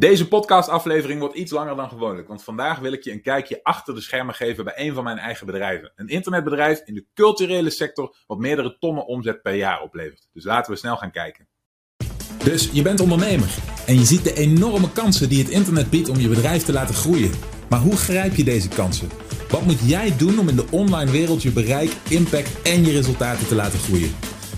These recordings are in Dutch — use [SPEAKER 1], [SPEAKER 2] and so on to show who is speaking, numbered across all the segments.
[SPEAKER 1] Deze podcastaflevering wordt iets langer dan gewoonlijk, want vandaag wil ik je een kijkje achter de schermen geven bij een van mijn eigen bedrijven. Een internetbedrijf in de culturele sector wat meerdere tonnen omzet per jaar oplevert. Dus laten we snel gaan kijken.
[SPEAKER 2] Dus je bent ondernemer en je ziet de enorme kansen die het internet biedt om je bedrijf te laten groeien. Maar hoe grijp je deze kansen? Wat moet jij doen om in de online wereld je bereik, impact en je resultaten te laten groeien?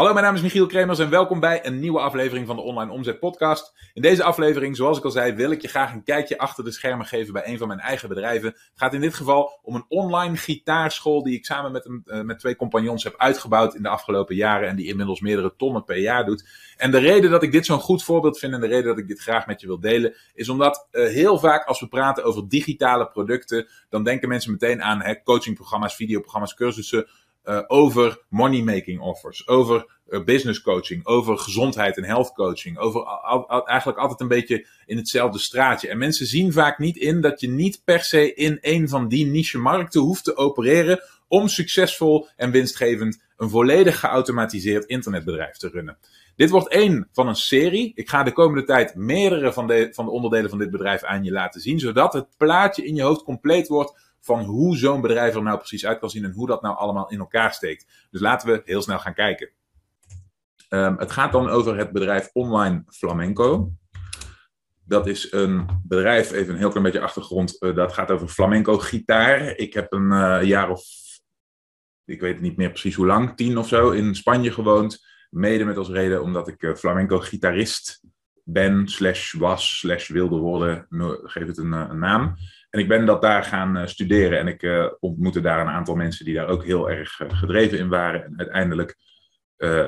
[SPEAKER 1] Hallo, mijn naam is Michiel Kremers en welkom bij een nieuwe aflevering van de Online Omzet Podcast. In deze aflevering, zoals ik al zei, wil ik je graag een kijkje achter de schermen geven bij een van mijn eigen bedrijven. Het gaat in dit geval om een online gitaarschool die ik samen met, een, uh, met twee compagnons heb uitgebouwd in de afgelopen jaren en die inmiddels meerdere tonnen per jaar doet. En de reden dat ik dit zo'n goed voorbeeld vind en de reden dat ik dit graag met je wil delen, is omdat uh, heel vaak als we praten over digitale producten, dan denken mensen meteen aan hè, coachingprogramma's, videoprogramma's, cursussen. Uh, over money making offers, over business coaching, over gezondheid en health coaching, over al, al, eigenlijk altijd een beetje in hetzelfde straatje. En mensen zien vaak niet in dat je niet per se in een van die niche markten hoeft te opereren om succesvol en winstgevend een volledig geautomatiseerd internetbedrijf te runnen. Dit wordt één van een serie. Ik ga de komende tijd meerdere van de, van de onderdelen van dit bedrijf aan je laten zien, zodat het plaatje in je hoofd compleet wordt van hoe zo'n bedrijf er nou precies uit kan zien en hoe dat nou allemaal in elkaar steekt. Dus laten we heel snel gaan kijken. Um, het gaat dan over het bedrijf Online Flamenco. Dat is een bedrijf, even een heel klein beetje achtergrond, uh, dat gaat over flamenco gitaar. Ik heb een uh, jaar of, ik weet niet meer precies hoe lang, tien of zo, in Spanje gewoond. Mede met als reden omdat ik uh, flamenco gitarist ben, slash was, slash wilde worden, geef het een, een naam. En ik ben dat daar gaan studeren en ik ontmoette daar een aantal mensen die daar ook heel erg gedreven in waren. En uiteindelijk,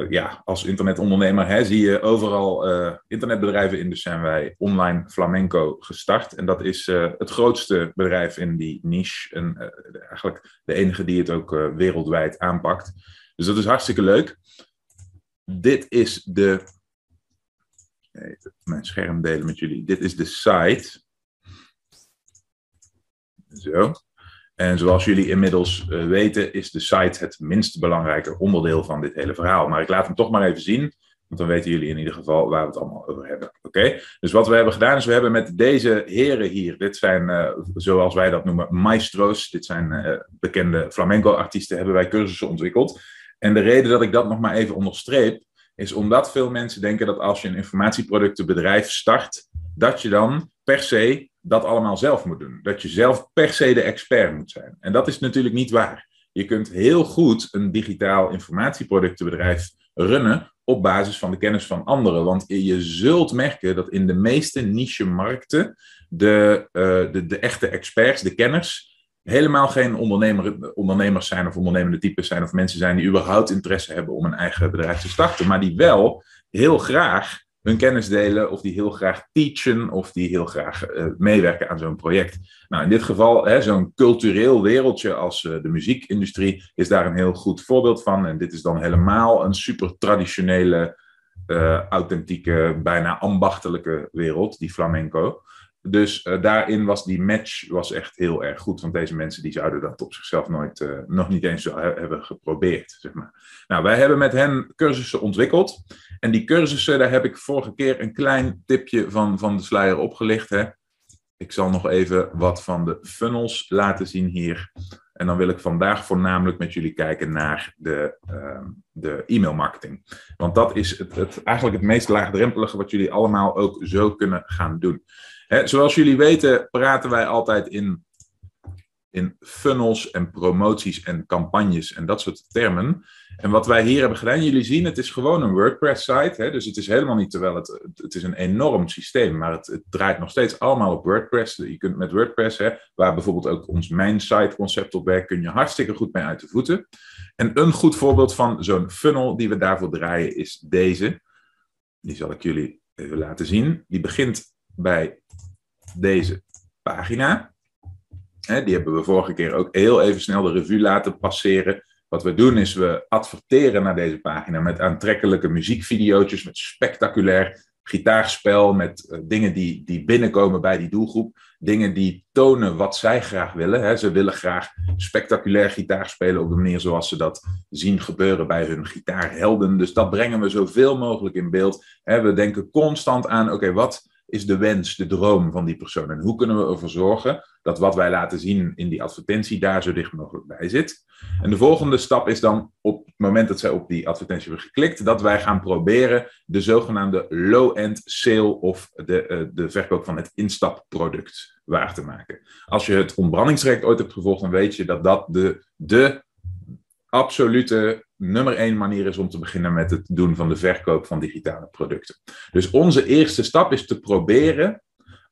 [SPEAKER 1] ja, als internetondernemer hè, zie je overal internetbedrijven in. Dus zijn wij online flamenco gestart. En dat is het grootste bedrijf in die niche. En eigenlijk de enige die het ook wereldwijd aanpakt. Dus dat is hartstikke leuk. Dit is de. Mijn scherm delen met jullie. Dit is de site. Zo. En zoals jullie inmiddels uh, weten, is de site het minst belangrijke onderdeel van dit hele verhaal. Maar ik laat hem toch maar even zien, want dan weten jullie in ieder geval waar we het allemaal over hebben. Oké? Dus wat we hebben gedaan is, we hebben met deze heren hier, dit zijn, uh, zoals wij dat noemen, maestro's, dit zijn uh, bekende flamenco-artiesten, hebben wij cursussen ontwikkeld. En de reden dat ik dat nog maar even onderstreep, is omdat veel mensen denken dat als je een informatieproductenbedrijf start, dat je dan per se dat allemaal zelf moet doen. Dat je zelf per se de expert moet zijn. En dat is natuurlijk niet waar. Je kunt heel goed een digitaal informatieproductenbedrijf runnen op basis van de kennis van anderen. Want je zult merken dat in de meeste niche-markten de, uh, de, de echte experts, de kenners, helemaal geen ondernemer, ondernemers zijn of ondernemende types zijn of mensen zijn die überhaupt interesse hebben om een eigen bedrijf te starten, maar die wel heel graag hun kennis delen, of die heel graag teachen, of die heel graag uh, meewerken aan zo'n project. Nou, in dit geval, zo'n cultureel wereldje als uh, de muziekindustrie is daar een heel goed voorbeeld van. En dit is dan helemaal een super traditionele, uh, authentieke, bijna ambachtelijke wereld, die flamenco. Dus uh, daarin was die match was echt heel erg goed. Want deze mensen die zouden dat op zichzelf nooit, uh, nog niet eens hebben geprobeerd. Zeg maar. Nou, wij hebben met hen cursussen ontwikkeld. En die cursussen, daar heb ik vorige keer een klein tipje van, van de sluier opgelicht. Hè. Ik zal nog even wat van de funnels laten zien hier. En dan wil ik vandaag voornamelijk met jullie kijken naar de, uh, de e-mail marketing. Want dat is het, het, eigenlijk het meest laagdrempelige wat jullie allemaal ook zo kunnen gaan doen. Zoals jullie weten praten wij altijd in, in funnels en promoties en campagnes en dat soort termen. En wat wij hier hebben gedaan, jullie zien, het is gewoon een WordPress-site. Dus het is helemaal niet, terwijl het, het is een enorm systeem, maar het, het draait nog steeds allemaal op WordPress. Je kunt met WordPress, waar bijvoorbeeld ook ons main site concept op werkt, kun je hartstikke goed mee uit de voeten. En een goed voorbeeld van zo'n funnel die we daarvoor draaien is deze. Die zal ik jullie even laten zien. Die begint bij deze pagina. die hebben we vorige keer ook heel even snel de revue laten passeren. Wat we doen is we adverteren naar deze pagina met aantrekkelijke muziekvideo's, met spectaculair gitaarspel, met eh, dingen die, die binnenkomen bij die doelgroep. Dingen die tonen wat zij graag willen. Ze willen graag spectaculair gitaar spelen op de manier zoals ze dat zien gebeuren bij hun gitaarhelden. Dus dat brengen we zoveel mogelijk in beeld. We denken constant aan, oké, wat is de wens, de droom van die persoon? En hoe kunnen we ervoor zorgen dat wat wij laten zien in die advertentie daar zo dicht mogelijk bij zit? En de volgende stap is dan op het moment dat zij op die advertentie hebben geklikt, dat wij gaan proberen de zogenaamde low-end sale of de, uh, de verkoop van het instapproduct waar te maken. Als je het ontbrandingsrecht ooit hebt gevolgd, dan weet je dat dat de, de absolute nummer één manier is om te beginnen met het doen van de verkoop van digitale producten. Dus onze eerste stap is te proberen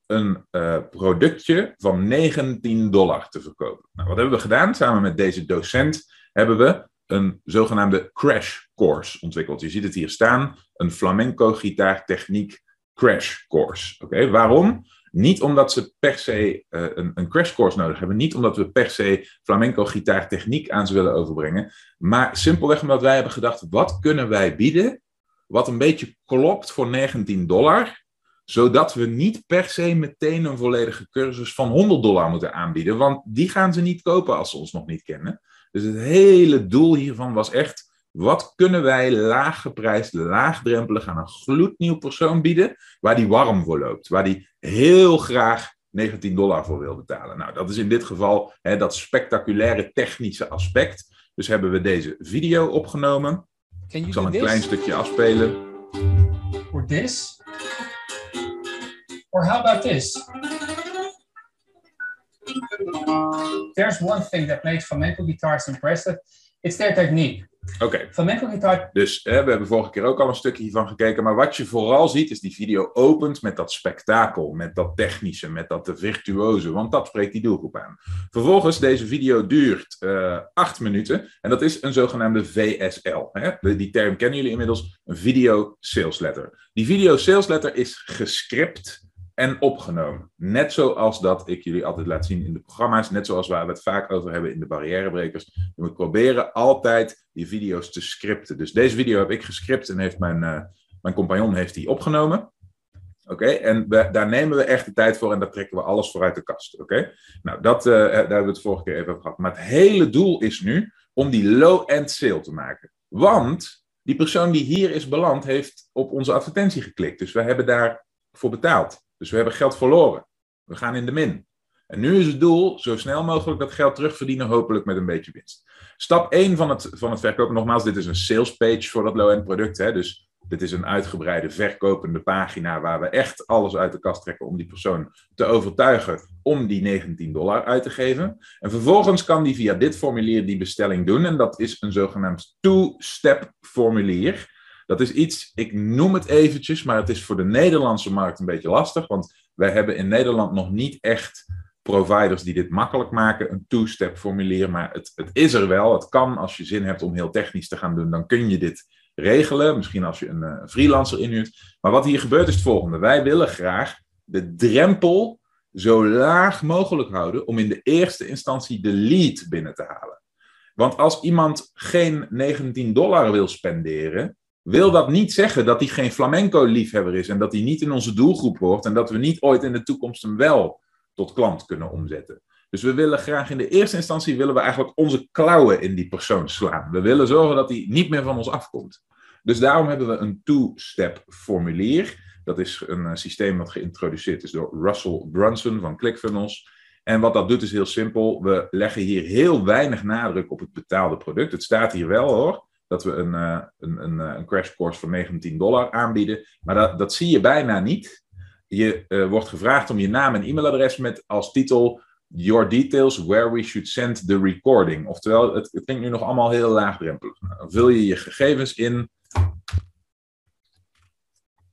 [SPEAKER 1] een uh, productje van 19 dollar te verkopen. Nou, wat hebben we gedaan? Samen met deze docent hebben we een zogenaamde crash course ontwikkeld. Je ziet het hier staan, een flamenco gitaartechniek crash course. Oké, waarom? Niet omdat ze per se uh, een, een crash course nodig hebben. Niet omdat we per se flamenco gitaartechniek aan ze willen overbrengen. Maar simpelweg omdat wij hebben gedacht, wat kunnen wij bieden wat een beetje klopt voor 19 dollar zodat we niet per se meteen een volledige cursus van 100 dollar moeten aanbieden, want die gaan ze niet kopen als ze ons nog niet kennen. Dus het hele doel hiervan was echt, wat kunnen wij laag geprijsd, laagdrempelig aan een gloednieuw persoon bieden, waar die warm voor loopt, waar die heel graag 19 dollar voor wil betalen. Nou, dat is in dit geval hè, dat spectaculaire technische aspect. Dus hebben we deze video opgenomen. Ik zal een klein stukje afspelen.
[SPEAKER 3] For this? Or how about this? There's one thing that makes flamenco guitars impressive. It's their technique.
[SPEAKER 1] Oké. Okay.
[SPEAKER 3] Guitar.
[SPEAKER 1] Dus hè, we hebben vorige keer ook al een stukje hiervan gekeken. Maar wat je vooral ziet, is die video opent met dat spektakel, met dat technische, met dat virtuoze. Want dat spreekt die doelgroep aan. Vervolgens, deze video duurt uh, acht minuten. En dat is een zogenaamde VSL. Hè? Die term kennen jullie inmiddels. Een video sales letter. Die video sales letter is gescript en opgenomen. Net zoals dat ik jullie altijd laat zien in de programma's, net zoals waar we het vaak over hebben in de barrièrebrekers. Je moet proberen altijd die video's te scripten. Dus deze video heb ik gescript en heeft mijn, uh, mijn compagnon heeft die opgenomen. Oké, en daar nemen we echt de tijd voor en daar trekken we alles voor uit de kast. Oké, nou dat, uh, daar hebben we het vorige keer even over gehad. Maar het hele doel is nu om die low-end sale te maken. Want die persoon die hier is beland, heeft op onze advertentie geklikt. Dus we hebben daarvoor betaald. Dus we hebben geld verloren. We gaan in de min. En nu is het doel zo snel mogelijk dat geld terugverdienen, hopelijk met een beetje winst. Stap 1 van het, van het verkopen, nogmaals, dit is een sales page voor dat low-end product. Hè? Dus dit is een uitgebreide verkopende pagina waar we echt alles uit de kast trekken om die persoon te overtuigen om die 19 dollar uit te geven. En vervolgens kan die via dit formulier die bestelling doen. En dat is een zogenaamd two-step formulier. Dat is iets, ik noem het eventjes, maar het is voor de Nederlandse markt een beetje lastig, want wij hebben in Nederland nog niet echt providers die dit makkelijk maken, een two-step formulier, maar het, het is er wel. Het kan, als je zin hebt om heel technisch te gaan doen, dan kun je dit regelen. Misschien als je een uh, freelancer inhuurt. Maar wat hier gebeurt is het volgende. Wij willen graag de drempel zo laag mogelijk houden om in de eerste instantie de lead binnen te halen. Want als iemand geen 19 dollar wil spenderen, wil dat niet zeggen dat hij geen flamenco-liefhebber is en dat hij niet in onze doelgroep hoort en dat we niet ooit in de toekomst hem wel tot klant kunnen omzetten. Dus we willen graag in de eerste instantie willen we eigenlijk onze klauwen in die persoon slaan. We willen zorgen dat hij niet meer van ons afkomt. Dus daarom hebben we een two-step formulier. Dat is een eh, systeem dat geïntroduceerd is door Russell Brunson van ClickFunnels. En wat dat doet is heel simpel. We leggen hier heel weinig nadruk op het betaalde product. Het staat hier wel hoor dat we een, uh, een, een, eh, een crash course van 19 dollar aanbieden. Maar dat, dat zie je bijna niet. Je uh, wordt gevraagd om je naam en e-mailadres met als titel Your details where we should send the recording. Oftewel, het, het klinkt nu nog allemaal heel laagdrempelig. Nou, vul je je gegevens in.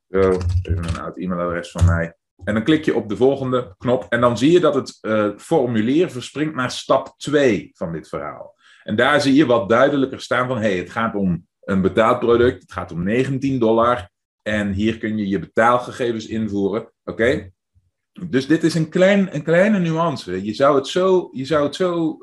[SPEAKER 1] Zo, even een oud e-mailadres van mij. En dan klik je op de volgende knop. En dan zie je dat het formulier verspringt naar stap 2 van dit verhaal. En daar zie je wat duidelijker staan van, hey, het gaat om een betaald product, het gaat om 19 dollar. En hier kun je je betaalgegevens invoeren. Oké? Dus dit is een, klein, een kleine nuance. Je zou het zo, je zou het zo,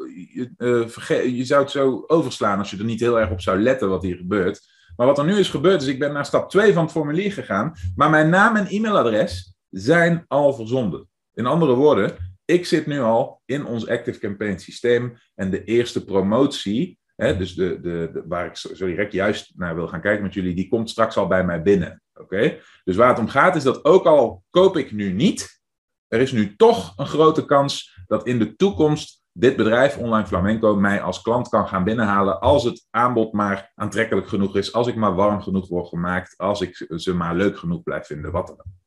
[SPEAKER 1] uh, je zou het zo overslaan als je er niet heel erg op zou letten wat hier gebeurt. Maar wat er nu is gebeurd, is ik ben naar stap 2 van het formulier gegaan, maar mijn naam en e-mailadres zijn al verzonden. In andere woorden, ik zit nu al in ons Active Campaign systeem en de eerste promotie, hè, dus de, de, waar ik zo direct juist naar wil gaan kijken met jullie, die komt straks al bij mij binnen. Oké? Dus waar het om gaat is dat ook al koop ik nu niet, er is nu toch een grote kans dat in de toekomst dit bedrijf Online Flamenco mij als klant kan gaan binnenhalen als het aanbod maar aantrekkelijk genoeg is, als ik maar warm genoeg word gemaakt, als ik ze maar leuk genoeg blijf vinden, wat dan ook.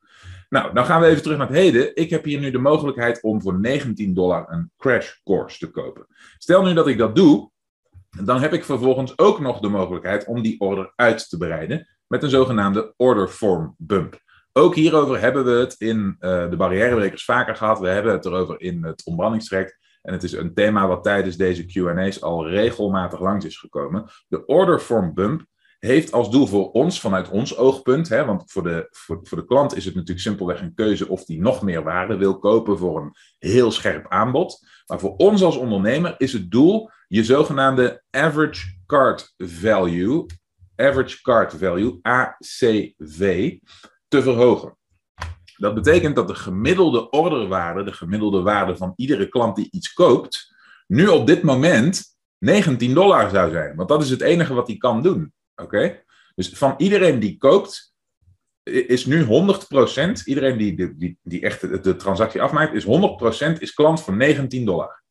[SPEAKER 1] Nou, dan gaan we even terug naar het heden. Ik heb hier nu de mogelijkheid om voor 19 dollar een crash course te kopen. Stel nu dat ik dat doe, dan heb ik vervolgens ook nog de mogelijkheid om die order uit te bereiden met een zogenaamde order form bump. Ook hierover hebben we het in uh, de barrièrebrekers vaker gehad. We hebben het erover in het ontbrandingstraject. En het is een thema wat tijdens deze QA's al regelmatig langs is gekomen. De order form bump heeft als doel voor ons, vanuit ons oogpunt, hè, want voor de, voor, de klant is het natuurlijk simpelweg een keuze of die nog meer waarde wil kopen voor een heel scherp aanbod. Maar voor ons als ondernemer is het doel je zogenaamde average card value, average card value, ACV, te verhogen. Dat betekent dat de gemiddelde orderwaarde, de gemiddelde waarde van iedere klant die iets koopt, nu op dit moment 19 dollar zou zijn. Want dat is het enige wat hij kan doen. Oké? Dus van iedereen die koopt, is nu 100%, iedereen die, die, die echt de, transactie afmaakt, is 100% is klant voor 19 dollar.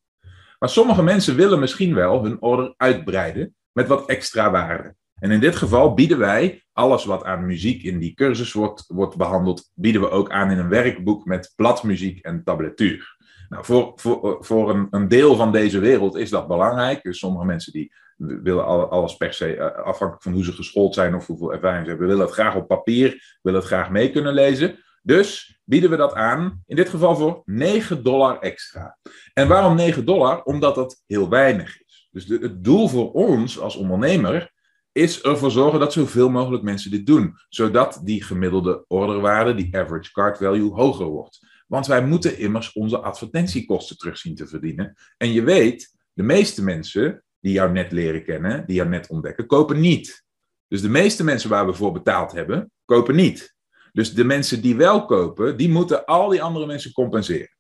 [SPEAKER 1] Maar sommige mensen willen misschien wel hun order uitbreiden met wat extra waarde. En in dit geval bieden wij alles wat aan muziek in die cursus wordt, wordt behandeld, bieden we ook aan in een werkboek met bladmuziek en tabletuur. Nou, voor, voor, voor een, een deel van deze wereld is dat belangrijk. Dus sommige mensen die willen alles per se, eh, afhankelijk van hoe ze geschoold zijn of hoeveel ervaring ze hebben, willen het graag op papier, willen het graag mee kunnen lezen. Dus bieden we dat aan, in dit geval voor 9 dollar extra. En waarom 9 dollar? Omdat dat heel weinig is. Dus het doel voor ons als ondernemer is ervoor zorgen dat zoveel mogelijk mensen dit doen. Zodat die gemiddelde orderwaarde, die average card value, hoger wordt. Want wij moeten immers onze advertentiekosten terug zien te verdienen. En je weet, de meeste mensen die jou net leren kennen, die jou net ontdekken, kopen niet. Dus de meeste mensen waar we voor betaald hebben, kopen niet. Dus de mensen die wel kopen, die moeten al die andere mensen compenseren.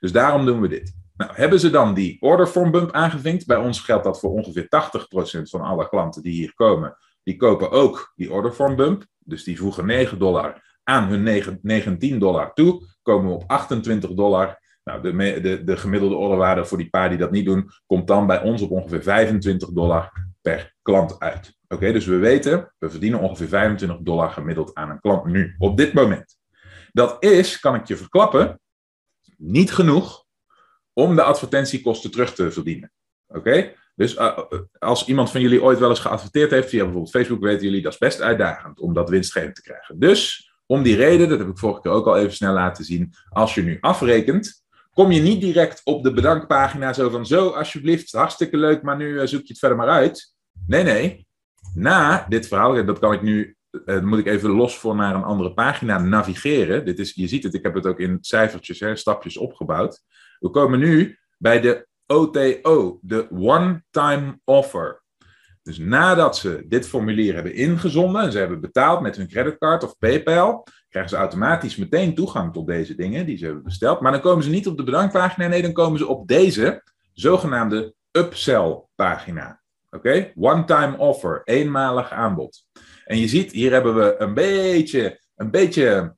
[SPEAKER 1] Dus daarom doen we dit. Nou, hebben ze dan die order bump aangevinkt? Bij ons geldt dat voor ongeveer 80% van alle klanten die hier komen. Die kopen ook die order bump. Dus die voegen 9 dollar aan hun 19 dollar toe. Komen we op 28 dollar. Nou, de, de, de gemiddelde orderwaarde voor die paar die dat niet doen, komt dan bij ons op ongeveer 25 dollar per klant uit. Oké, dus we weten, we verdienen ongeveer 25 dollar gemiddeld aan een klant nu, op dit moment. Dat is, kan ik je verklappen, niet genoeg om de advertentiekosten terug te verdienen. Oké? Dus uh, als iemand van jullie ooit wel eens geadverteerd heeft via bijvoorbeeld Facebook, weten jullie dat is best uitdagend om dat winstgevend te krijgen. Dus om die reden, dat heb ik vorige keer ook al even snel laten zien, als je nu afrekent, kom je niet direct op de bedankpagina zo van zo, alsjeblieft, hartstikke leuk, maar nu eh, zoek je het verder maar uit. Nee, nee. Na dit verhaal, dat kan ik nu, uh, moet ik even los voor naar een andere pagina navigeren. Dit is, je ziet het, ik heb het ook in cijfertjes, hè, stapjes opgebouwd. We komen nu bij de OTO, de One-Time Offer. Dus nadat ze dit formulier hebben ingezonden en ze hebben betaald met hun creditcard of PayPal, krijgen ze automatisch meteen toegang tot deze dingen die ze hebben besteld. Maar dan komen ze niet op de bedankpagina, nee, dan komen ze op deze zogenaamde upsell pagina. Oké? One-time offer, eenmalig aanbod. En je ziet, hier hebben we een beetje, een beetje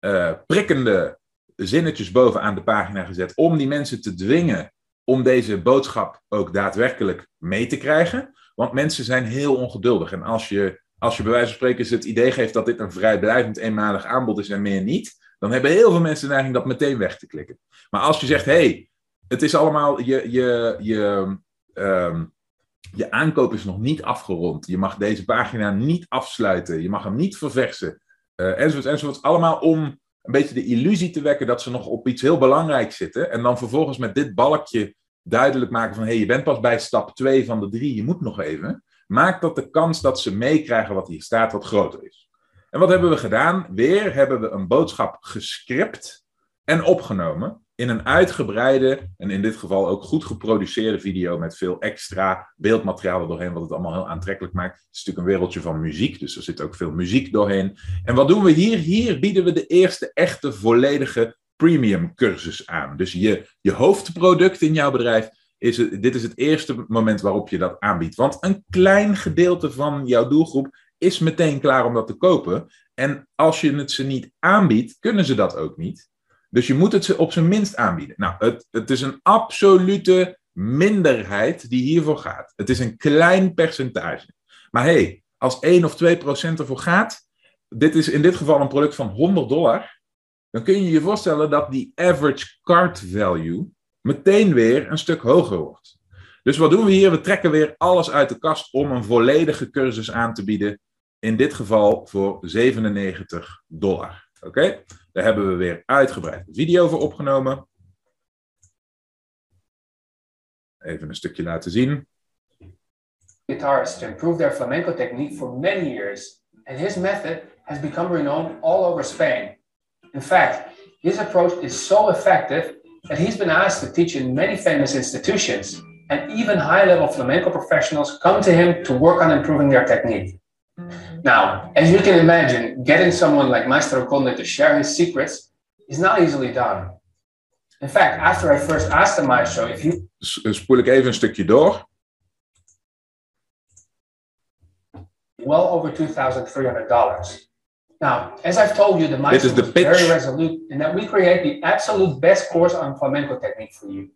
[SPEAKER 1] uh, prikkende zinnetjes bovenaan de pagina gezet om die mensen te dwingen om deze boodschap ook daadwerkelijk mee te krijgen. Want mensen zijn heel ongeduldig. En als je, als je bij wijze van spreken het idee geeft dat dit een vrijblijvend eenmalig aanbod is en meer niet, dan hebben heel veel mensen de neiging dat meteen weg te klikken. Maar als je zegt, hé, hey, het is allemaal, je, je, je, um, je aankoop is nog niet afgerond. Je mag deze pagina niet afsluiten. Je mag hem niet verversen. Enzovoort, enzovoort. Allemaal om een beetje de illusie te wekken dat ze nog op iets heel belangrijks zitten. En dan vervolgens met dit balkje duidelijk maken van... hé, hey, je bent pas bij stap 2 van de 3, je moet nog even. Maakt dat de kans dat ze meekrijgen wat hier staat wat groter is. En wat hebben we gedaan? Weer hebben we een boodschap gescript en opgenomen in een uitgebreide en in dit geval ook goed geproduceerde video met veel extra beeldmateriaal er doorheen, wat het allemaal heel aantrekkelijk maakt. Het is natuurlijk een wereldje van muziek, dus er zit ook veel muziek doorheen. En wat doen we hier? Hier bieden we de eerste echte volledige premium cursus aan. Dus je, je hoofdproduct in jouw bedrijf is dit is het eerste moment waarop je dat aanbiedt. Want een klein gedeelte van jouw doelgroep is meteen klaar om dat te kopen. En als je het ze niet aanbiedt, kunnen ze dat ook niet. Dus je moet het ze op zijn minst aanbieden. Nou, het, het is een absolute minderheid die hiervoor gaat. Het is een klein percentage. Maar hey, als 1 of 2 procent ervoor gaat, dit is in dit geval een product van 100 dollar, dan kun je je voorstellen dat die average cart value meteen weer een stuk hoger wordt. Dus wat doen we hier? We trekken weer alles uit de kast om een volledige cursus aan te bieden. In dit geval voor 97 dollar. Oké? Daar hebben we weer uitgebreid video voor opgenomen. Even een stukje laten zien.
[SPEAKER 3] Guitarists to improve their flamenco technique for many years, and his method has become renowned all over Spain. In fact, his approach is so effective that he's been asked to teach in many famous institutions, and even high level flamenco professionals come to him to work on improving their technique. Now, as you can imagine, getting someone like Maestro Conde to share his secrets is not easily done. In fact, after I first asked the maestro if he...
[SPEAKER 1] Eh, spoel ik even een stukje door.
[SPEAKER 3] Well over $2,300. Now, as I've told you, the maestro
[SPEAKER 1] is, is
[SPEAKER 3] very resolute in that we create the absolute best course on flamenco technique for you.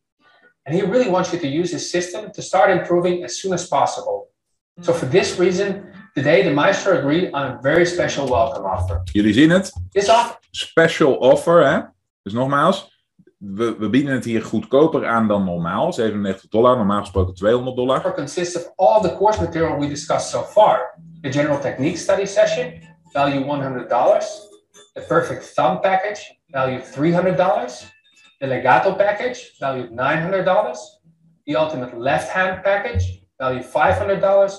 [SPEAKER 3] And he really wants you to use his system to start improving as soon as possible. So for this reason, today the Maestro agreed on a very special welcome offer.
[SPEAKER 1] Jullie zien het?
[SPEAKER 3] This offer.
[SPEAKER 1] Special offer, hè? Dus nogmaals, we, we bieden het hier goedkoper aan dan normaal. 97 dollar, normaal gesproken 200 dollar.
[SPEAKER 3] Offer consists of all the course material we discussed so far. The general technique study session, value $100. The perfect thumb package, value $300. The legato package, valued $900. The ultimate left hand package, value $500.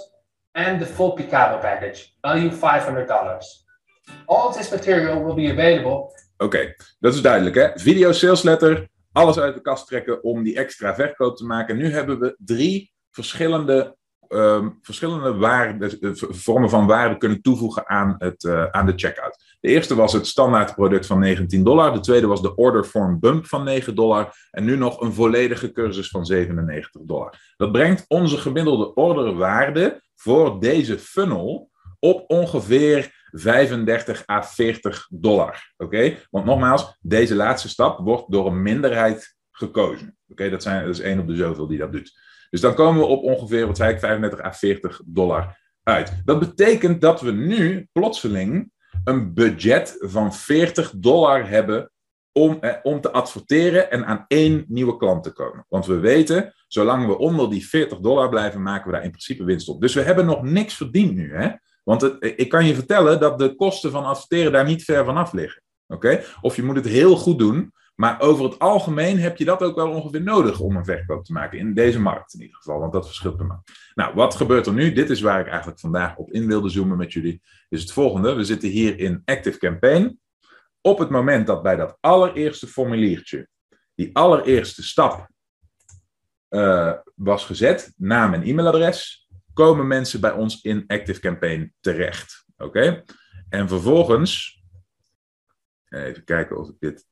[SPEAKER 3] And the full Picado package, value $500. All this material will be available.
[SPEAKER 1] Oké, dat is duidelijk hè. Video sales letter, alles uit de kast trekken om die extra verkoop te maken. Nu hebben we drie verschillende um, verschillende eh, vormen van waarde kunnen toevoegen aan, het, uh, aan de checkout. De eerste was het standaard product van 19 dollar. De tweede was de order form bump van 9 dollar. En nu nog een volledige cursus van 97 dollar. Dat brengt onze gemiddelde orderwaarde voor deze funnel op ongeveer 35 à 40 dollar. Oké? Want nogmaals, deze laatste stap wordt door een minderheid gekozen. Oké, dat, zijn, dat is één op de zoveel die dat doet. Dus dan komen we op ongeveer, wat zei ik, 35 à 40 dollar uit. Dat betekent dat we nu plotseling een budget van 40 dollar hebben om, eh, om te adverteren en aan één nieuwe klant te komen. Want we weten, zolang we onder die 40 dollar blijven, maken we daar in principe winst op. Dus we hebben nog niks verdiend nu. Hè? Want het, ik kan je vertellen dat de kosten van adverteren daar niet ver vanaf liggen. Oké? Of je moet het heel goed doen, maar over het algemeen heb je dat ook wel ongeveer nodig om een verkoop te maken. In deze markt in ieder geval, want dat verschilt per markt. Nou, wat gebeurt er nu? Dit is waar ik eigenlijk vandaag op in wilde zoomen met jullie. Is het volgende. We zitten hier in Active Campaign. Op het moment dat bij dat allereerste formuliertje, die allereerste stap uh, was gezet, naam en e-mailadres, komen mensen bij ons in Active Campaign terecht. Oké? En vervolgens, even kijken of ik dit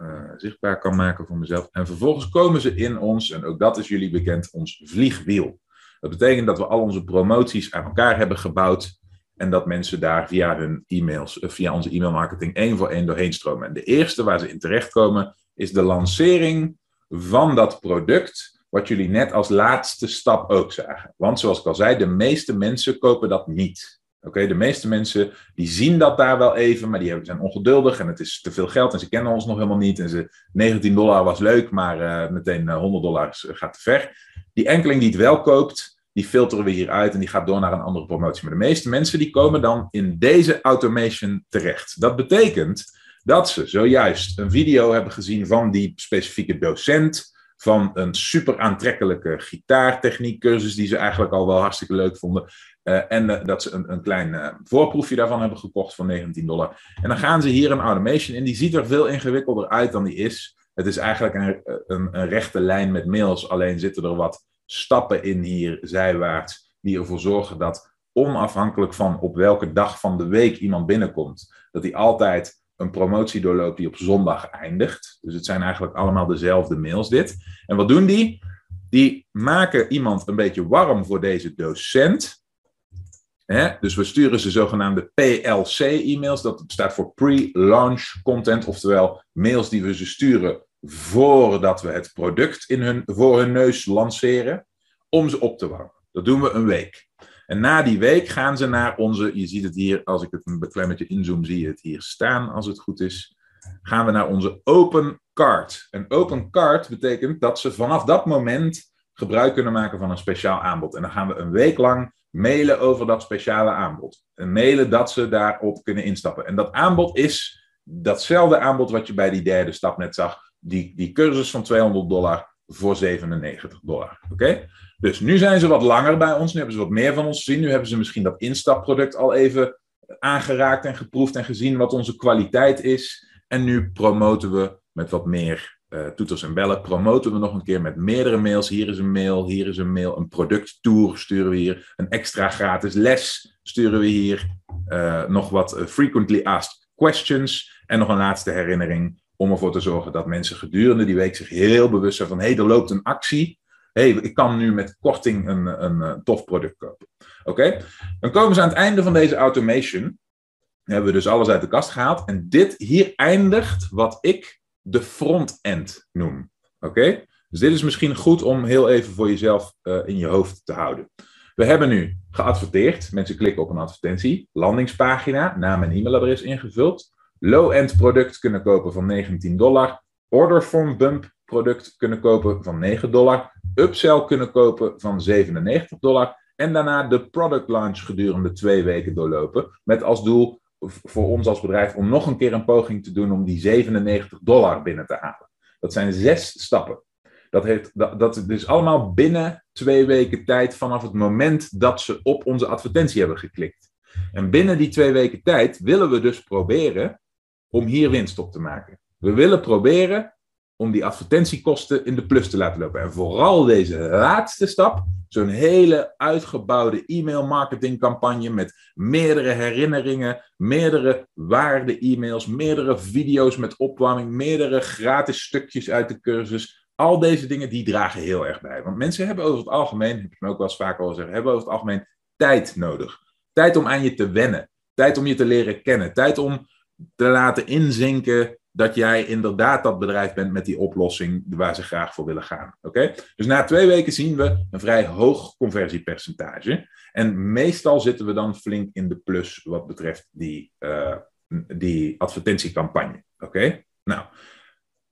[SPEAKER 1] uh, zichtbaar kan maken voor mezelf. En vervolgens komen ze in ons, en ook dat is jullie bekend, ons vliegwiel. Dat betekent dat we al onze promoties aan elkaar hebben gebouwd. En dat mensen daar via hun e-mails, uh, via onze e-mailmarketing één voor één doorheen stromen. En de eerste waar ze in terechtkomen is de lancering van dat product. Wat jullie net als laatste stap ook zagen. Want zoals ik al zei, de meeste mensen kopen dat niet. Oké, de meeste mensen die zien dat daar wel even, maar die zijn ongeduldig en het is te veel geld en ze kennen ons nog helemaal niet. En ze, 19 dollar was leuk, maar uh, meteen 100 eh, dollar gaat te ver. Die enkeling die het wel koopt, die filteren we hier uit en die gaat door naar een andere promotie. Maar de meeste mensen die komen dan in deze automation terecht. Dat betekent dat ze zojuist een video hebben gezien van die specifieke docent van een super aantrekkelijke gitaartechniek cursus die ze eigenlijk al wel hartstikke leuk vonden. Uh, en uh, dat ze een, een klein uh, voorproefje daarvan hebben gekocht voor 19 dollar. En dan gaan ze hier een automation in. Die ziet er veel ingewikkelder uit dan die is. Het is eigenlijk een, een, een rechte lijn met mails. Alleen zitten er wat stappen in hier zijwaarts. Die ervoor zorgen dat onafhankelijk van op welke dag van de week iemand binnenkomt. Dat hij altijd een promotie doorloopt die op zondag eindigt. Dus het zijn eigenlijk allemaal dezelfde mails dit. En wat doen die? Die maken iemand een beetje warm voor deze docent. Dus we sturen ze zogenaamde PLC-e-mails. Dat staat voor Pre-Launch Content. Oftewel mails die we ze sturen voordat we het product in hun, voor hun neus lanceren. Om ze op te warmen. Dat doen we een week. En na die week gaan ze naar onze, je ziet het hier, als ik het een beklemmetje inzoom, zie je het hier staan, als het goed is. Gaan we naar onze open card. En open card betekent dat ze vanaf dat moment gebruik kunnen maken van een speciaal aanbod. En dan gaan we een week lang mailen over dat speciale aanbod. En mailen dat ze daarop kunnen instappen. En dat aanbod is datzelfde aanbod wat je bij die derde stap net zag. Die, die cursus van 200 dollar voor 97 dollar. Oké? Dus nu zijn ze wat langer bij ons. Nu hebben ze wat meer van ons gezien. Nu hebben ze misschien dat instapproduct al even aangeraakt en geproefd en gezien wat onze kwaliteit is. En nu promoten we met wat meer uh, toeters en bellen. Promoten we nog een keer met meerdere mails. Hier is een mail, hier is een mail. Een producttour sturen we hier. Een extra gratis les sturen we hier. Uh, nog wat uh, frequently asked questions. En nog een laatste herinnering om ervoor te zorgen dat mensen gedurende die week zich heel bewust zijn van hé, hey, er loopt een actie. Hey, ik kan nu met korting een, een, een tof product kopen. Oké, dan komen ze aan het einde van deze automation. Dan hebben we dus alles uit de kast gehaald. En dit hier eindigt wat ik de front-end noem. Oké, dus dit is misschien goed om heel even voor jezelf uh, in je hoofd te houden. We hebben nu geadverteerd. Mensen klikken op een advertentie. Landingspagina, naam en e-mailadres ingevuld. Low-end product kunnen kopen van 19 dollar. Order form bump product kunnen kopen van 9 dollar. Upsell kunnen kopen van 97 dollar. En daarna de product launch gedurende twee weken doorlopen. Met als doel voor ons als bedrijf om nog een keer een poging te doen om die 97 dollar binnen te halen. Dat zijn zes stappen. Dat, heeft, dat, dat is dus allemaal binnen twee weken tijd vanaf het moment dat ze op onze advertentie hebben geklikt. En binnen die twee weken tijd willen we dus proberen om hier winst op te maken. We willen proberen om die advertentiekosten in de plus te laten lopen. En vooral deze laatste stap, zo'n hele uitgebouwde e-mail marketingcampagne met meerdere herinneringen, meerdere waarde-e-mails, meerdere video's met opwarming, meerdere gratis stukjes uit de cursus. Al deze dingen die dragen heel erg bij. Want mensen hebben over het algemeen, heb ik me ook wel eens vaker al zeggen, hebben over het algemeen tijd nodig. Tijd om aan je te wennen. Tijd om je te leren kennen. Tijd om te laten inzinken dat jij inderdaad dat bedrijf bent met die oplossing waar ze graag voor willen gaan. Oké? Dus na twee weken zien we een vrij hoog conversiepercentage. En meestal zitten we dan flink in de plus wat betreft die, uh, die advertentiecampagne. Oké? Nou,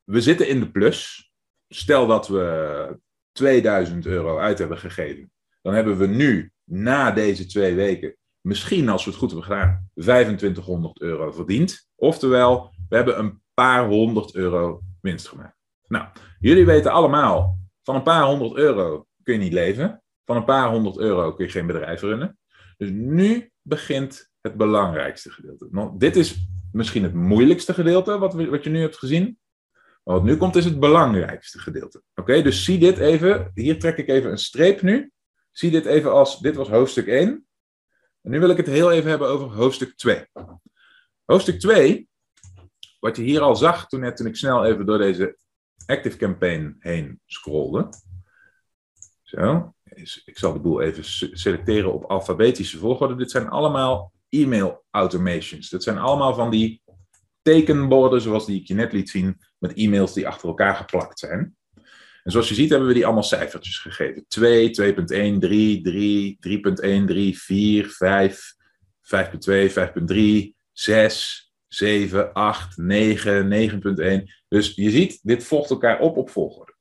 [SPEAKER 1] we zitten in de plus. Stel dat we 2000 euro uit hebben gegeven. Dan hebben we nu, na deze twee weken, misschien als we het goed hebben gedaan, 2500 euro verdiend. Oftewel, we hebben een paar honderd euro winst gemaakt. Nou, jullie weten allemaal, van een paar honderd euro kun je niet leven. Van een paar honderd euro kun je geen bedrijf runnen. Dus nu begint het belangrijkste gedeelte. Dit is misschien het moeilijkste gedeelte wat, wat je nu hebt gezien. Maar wat nu komt is het belangrijkste gedeelte. Oké, dus zie dit even. Hier trek ik even een streep nu. Zie dit even als, dit was hoofdstuk 1. En nu wil ik het heel even hebben over hoofdstuk 2. Hoofdstuk 2 wat je hier al zag toen, net, toen ik snel even door deze Active Campaign heen scrolde. Zo, ik zal de boel even selecteren op alfabetische volgorde. Dit zijn allemaal e-mail automations. Dat zijn allemaal van die tekenborden, zoals die ik je net liet zien, met e-mails die achter elkaar geplakt zijn. En zoals je ziet hebben we die allemaal cijfertjes gegeven. 2, 2.1, 3, 3, 3.1, 3, 4, 5, 5.2, 5.3, 6, 7, 8, 9, 9.1. Dus je ziet, dit volgt elkaar op op volgorde.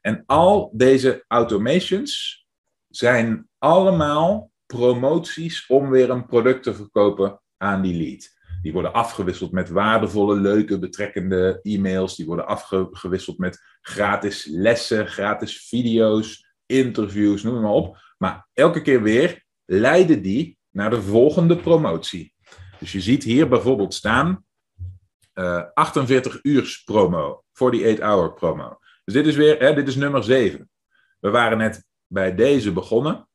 [SPEAKER 1] En al deze automations zijn allemaal promoties om weer een product te verkopen aan die lead. Die worden afgewisseld met waardevolle, leuke, betrekkende e-mails. Die worden afgewisseld met gratis lessen, gratis video's, interviews, noem maar op. Maar elke keer weer leiden die naar de volgende promotie. Dus je ziet hier bijvoorbeeld staan uh, 48 uur promo, 48 hour promo. Dus dit is weer, hè, dit is nummer 7. We waren net bij deze begonnen.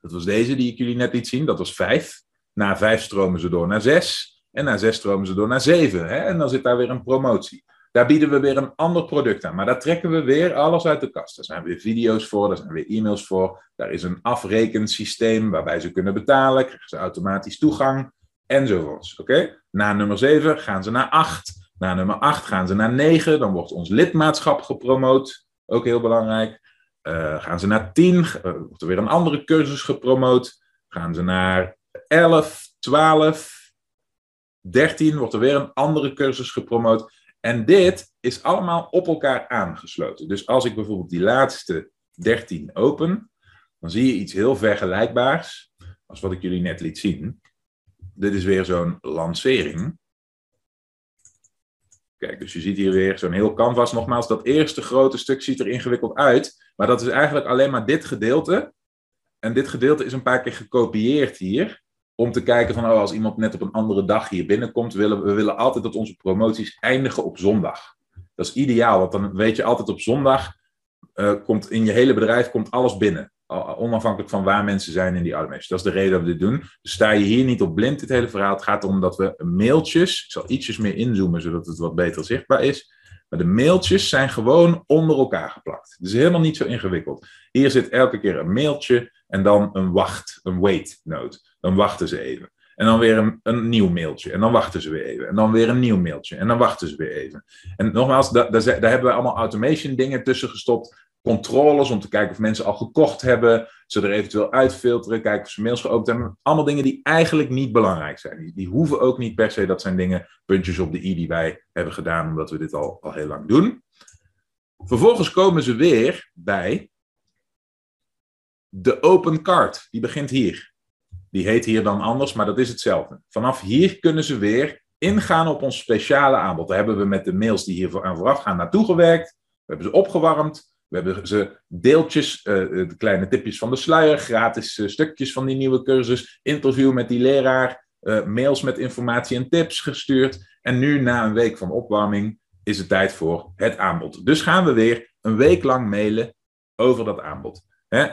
[SPEAKER 1] Dat was deze die ik jullie net liet zien, dat was 5. Na 5 stromen ze door naar 6. En na 6 stromen ze door naar 7. Hè? En dan zit daar weer een promotie. Daar bieden we weer een ander product aan. Maar daar trekken we weer alles uit de kast. Daar zijn weer video's voor, daar zijn weer e-mails voor. Daar is een afrekensysteem waarbij ze kunnen betalen. Krijgen ze automatisch toegang. Enzovoorts. Oké? Na nummer 7 gaan ze naar 8. Na nummer 8 gaan ze naar 9. Dan wordt ons lidmaatschap gepromoot. Ook heel belangrijk. Uh, gaan ze naar 10. Uh, wordt er weer een andere cursus gepromoot. Gaan ze naar 11, 12, 13. Wordt er weer een andere cursus gepromoot. En dit is allemaal op elkaar aangesloten. Dus als ik bijvoorbeeld die laatste 13 open, dan zie je iets heel vergelijkbaars als wat ik jullie net liet zien. Dit is weer zo'n lancering. Kijk, dus je ziet hier weer zo'n heel canvas. Nogmaals, dat eerste grote stuk ziet er ingewikkeld uit. Maar dat is eigenlijk alleen maar dit gedeelte. En dit gedeelte is een paar keer gekopieerd hier om te kijken van, oh, als iemand net op een andere dag hier binnenkomt, willen we willen altijd dat onze promoties eindigen op zondag. Dat is ideaal, want dan weet je altijd op zondag uh, komt in je hele bedrijf komt alles binnen. Onafhankelijk van waar mensen zijn in die automation. Dat is de reden dat we dit doen. Dus sta je hier niet op blind, dit hele verhaal. Het gaat erom dat we mailtjes, ik zal ietsjes meer inzoomen zodat het wat beter zichtbaar is. Maar de mailtjes zijn gewoon onder elkaar geplakt. Het is helemaal niet zo ingewikkeld. Hier zit elke keer een mailtje en dan een wacht, een wait note. Dan wachten ze even. En dan weer een, een nieuw mailtje. En dan wachten ze weer even. En dan weer een nieuw mailtje. En dan wachten ze weer even. En nogmaals, daar, daar, daar hebben we allemaal automation dingen tussen gestopt. Controles om te kijken of mensen al gekocht hebben. Ze er eventueel uitfilteren. Kijken of ze mails geopend hebben. Allemaal dingen die eigenlijk niet belangrijk zijn. Die, hoeven ook niet per se. Dat zijn dingen, puntjes op de i die wij hebben gedaan. Omdat we dit al, al heel lang doen. Vervolgens komen ze weer bij de open card. Die begint hier. Die heet hier dan anders, maar dat is hetzelfde. Vanaf hier kunnen ze weer ingaan op ons speciale aanbod. Daar hebben we met de mails die hier aan vooraf gaan naartoe gewerkt. We hebben ze opgewarmd. We hebben ze deeltjes, uh, de kleine tipjes van de sluier, gratis uh, stukjes van die nieuwe cursus, interview met die leraar, mails met informatie en tips gestuurd. En nu, na een week van opwarming, is het tijd voor het aanbod. Dus gaan we weer een week lang mailen over dat aanbod. Hè?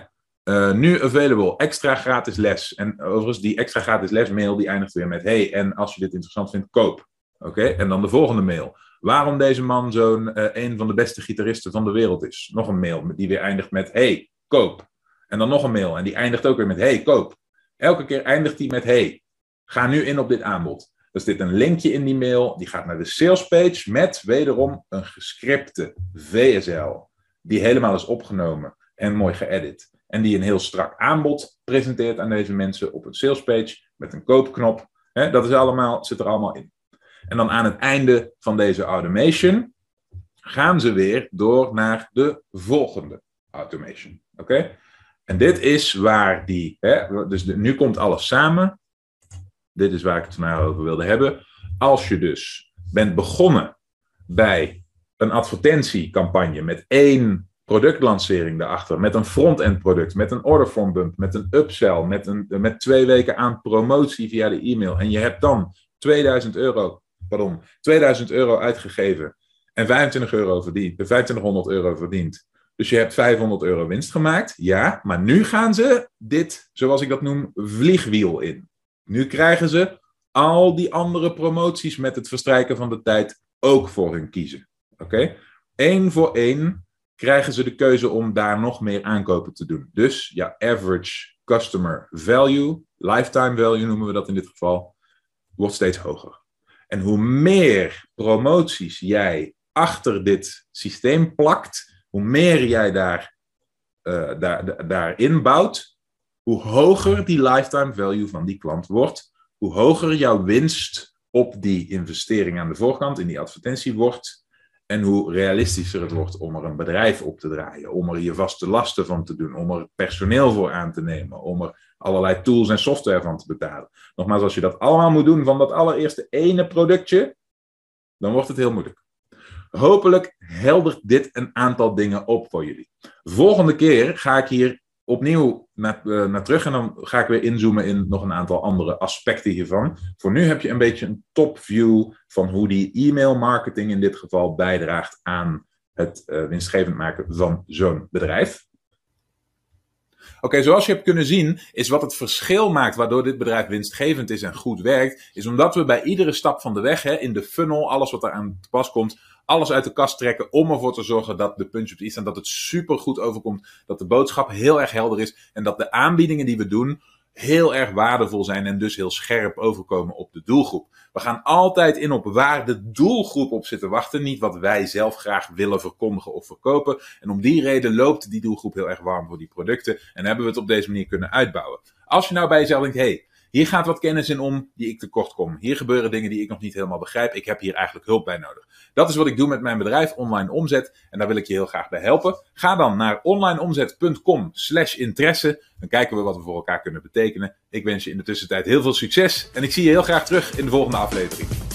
[SPEAKER 1] Nu available, extra gratis les. En overigens, die extra gratis les mail die eindigt weer met: Hey, en als je dit interessant vindt, koop. Oké, en dan de volgende mail. Waarom deze man zo'n uh, een van de beste gitaristen van de wereld is. Nog een mail die weer eindigt met: Hey, koop. En dan nog een mail en die eindigt ook weer met: Hey, koop. Elke keer eindigt die met: Hey, ga nu in op dit aanbod. Er zit een linkje in die mail, die gaat naar de salespage met wederom een gescripte VSL, die helemaal is opgenomen en mooi geëdit en die een heel strak aanbod presenteert aan deze mensen op een salespage met een koopknop. dat is allemaal, zit er allemaal in. En dan aan het einde van deze automation gaan ze weer door naar de volgende automation. Oké? En dit is waar die, hè, dus nu komt alles samen. Dit is waar ik het vandaag over wilde hebben. Als je dus bent begonnen bij een advertentiecampagne met één productlancering daarachter, met een front-end product, met een orderform bump, met een upsell, met, een, met twee weken aan promotie via de e-mail. En je hebt dan 2000 euro, pardon, 2000 euro uitgegeven en 25 euro verdiend, 2500 euro verdiend. Dus je hebt 500 euro winst gemaakt, ja, maar nu gaan ze dit, zoals ik dat noem, vliegwiel in. Nu krijgen ze al die andere promoties met het verstrijken van de tijd ook voor hun kiezen. Oké? Eén voor één krijgen ze de keuze om daar nog meer aankopen te doen. Dus ja, average customer value, lifetime value noemen we dat in dit geval, wordt steeds hoger. En hoe meer promoties jij achter dit systeem plakt, hoe meer jij daar, uh, daar, daarin bouwt, hoe hoger die lifetime value van die klant wordt, hoe hoger jouw winst op die investering aan de voorkant in die advertentie wordt, en hoe realistischer het wordt om er een bedrijf op te draaien, om er je vaste lasten van te doen, om er personeel voor aan te nemen, om er allerlei tools en software van te betalen. Nogmaals, als je dat allemaal moet doen van dat allereerste ene productje, dan wordt het heel moeilijk. Hopelijk heldert dit een aantal dingen op voor jullie. Volgende keer ga ik hier opnieuw naar, naar terug en dan ga ik weer inzoomen in nog een aantal andere aspecten hiervan. Voor nu heb je een beetje een top view van hoe die e-mail marketing in dit geval bijdraagt aan het uh, winstgevend maken van zo'n bedrijf. Oké, zoals je hebt kunnen zien, is wat het verschil maakt waardoor dit bedrijf winstgevend is en goed werkt, is omdat we bij iedere stap van de weg, hè, in de funnel, alles wat er aan te pas komt, alles uit de kast trekken om ervoor te zorgen dat de punch op de i staan, dat het super goed overkomt, dat de boodschap heel erg helder is en dat de aanbiedingen die we doen heel erg waardevol zijn en dus heel scherp overkomen op de doelgroep. We gaan altijd in op waar de doelgroep op zit te wachten, niet wat wij zelf graag willen verkondigen of verkopen. En om die reden loopt die doelgroep heel erg warm voor die producten en hebben we het op deze manier kunnen uitbouwen. Als je nou bij jezelf denkt, hey, hier gaat wat kennis in om die ik tekort kom. Hier gebeuren dingen die ik nog niet helemaal begrijp. Ik heb hier eigenlijk hulp bij nodig. Dat is wat ik doe met mijn bedrijf Online Omzet. En daar wil ik je heel graag bij helpen. Ga dan naar onlineomzet.com slash interesse. Dan kijken we wat we voor elkaar kunnen betekenen. Ik wens je in de tussentijd heel veel succes. En ik zie je heel graag terug in de volgende aflevering.